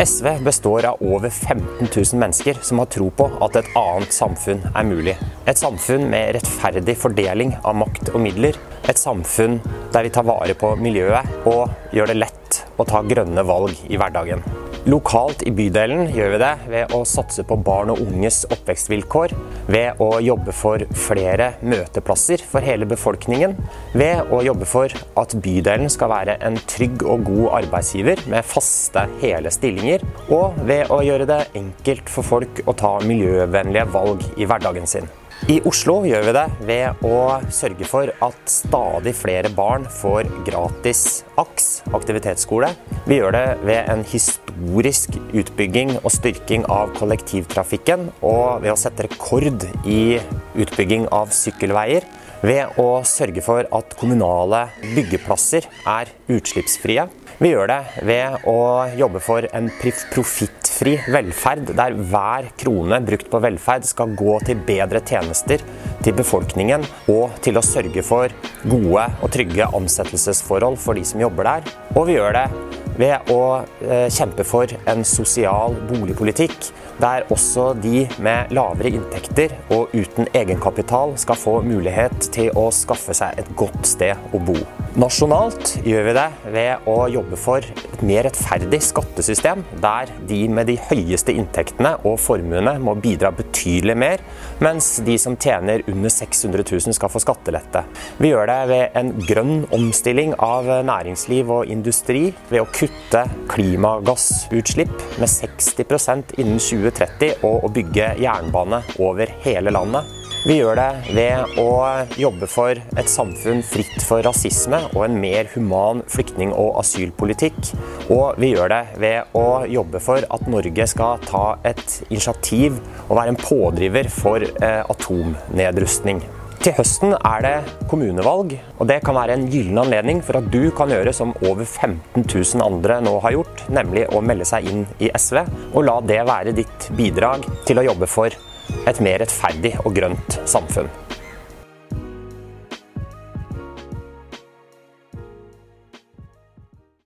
SV består av over 15 000 mennesker som har tro på at et annet samfunn er mulig. Et samfunn med rettferdig fordeling av makt og midler. Et samfunn der vi tar vare på miljøet og gjør det lett å ta grønne valg i hverdagen. Lokalt i bydelen gjør vi det ved å satse på barn og unges oppvekstvilkår, ved å jobbe for flere møteplasser for hele befolkningen, ved å jobbe for at bydelen skal være en trygg og god arbeidsgiver med faste, hele stillinger, og ved å gjøre det enkelt for folk å ta miljøvennlige valg i hverdagen sin. I Oslo gjør vi det ved å sørge for at stadig flere barn får gratis AKS, aktivitetsskole. Vi gjør det ved en historisk utbygging og styrking av kollektivtrafikken, og ved å sette rekord i utbygging av sykkelveier. Ved å sørge for at kommunale byggeplasser er utslippsfrie. Vi gjør det ved å jobbe for en profittfri velferd, der hver krone brukt på velferd skal gå til bedre tjenester til befolkningen, og til å sørge for gode og trygge ansettelsesforhold for de som jobber der. Og vi gjør det ved å eh, kjempe for en sosial boligpolitikk, der også de med lavere inntekter og uten egenkapital skal få mulighet til å skaffe seg et godt sted å bo. Nasjonalt gjør vi det ved å jobbe for et mer rettferdig skattesystem, der de med de høyeste inntektene og formuene må bidra betydelig mer, mens de som tjener under 600 000 skal få skattelette. Vi gjør det ved en grønn omstilling av næringsliv og industri, ved å kutte klimagassutslipp med 60% innen 2030 og å bygge jernbane over hele landet. Vi gjør det ved å jobbe for et samfunn fritt for rasisme og en mer human flyktning- og asylpolitikk. Og vi gjør det ved å jobbe for at Norge skal ta et initiativ og være en pådriver for eh, atomnedrustning. Til høsten er det kommunevalg, og det kan være en gyllen anledning for at du kan gjøre som over 15 000 andre nå har gjort, nemlig å melde seg inn i SV, og la det være ditt bidrag til å jobbe for et mer rettferdig og grønt samfunn.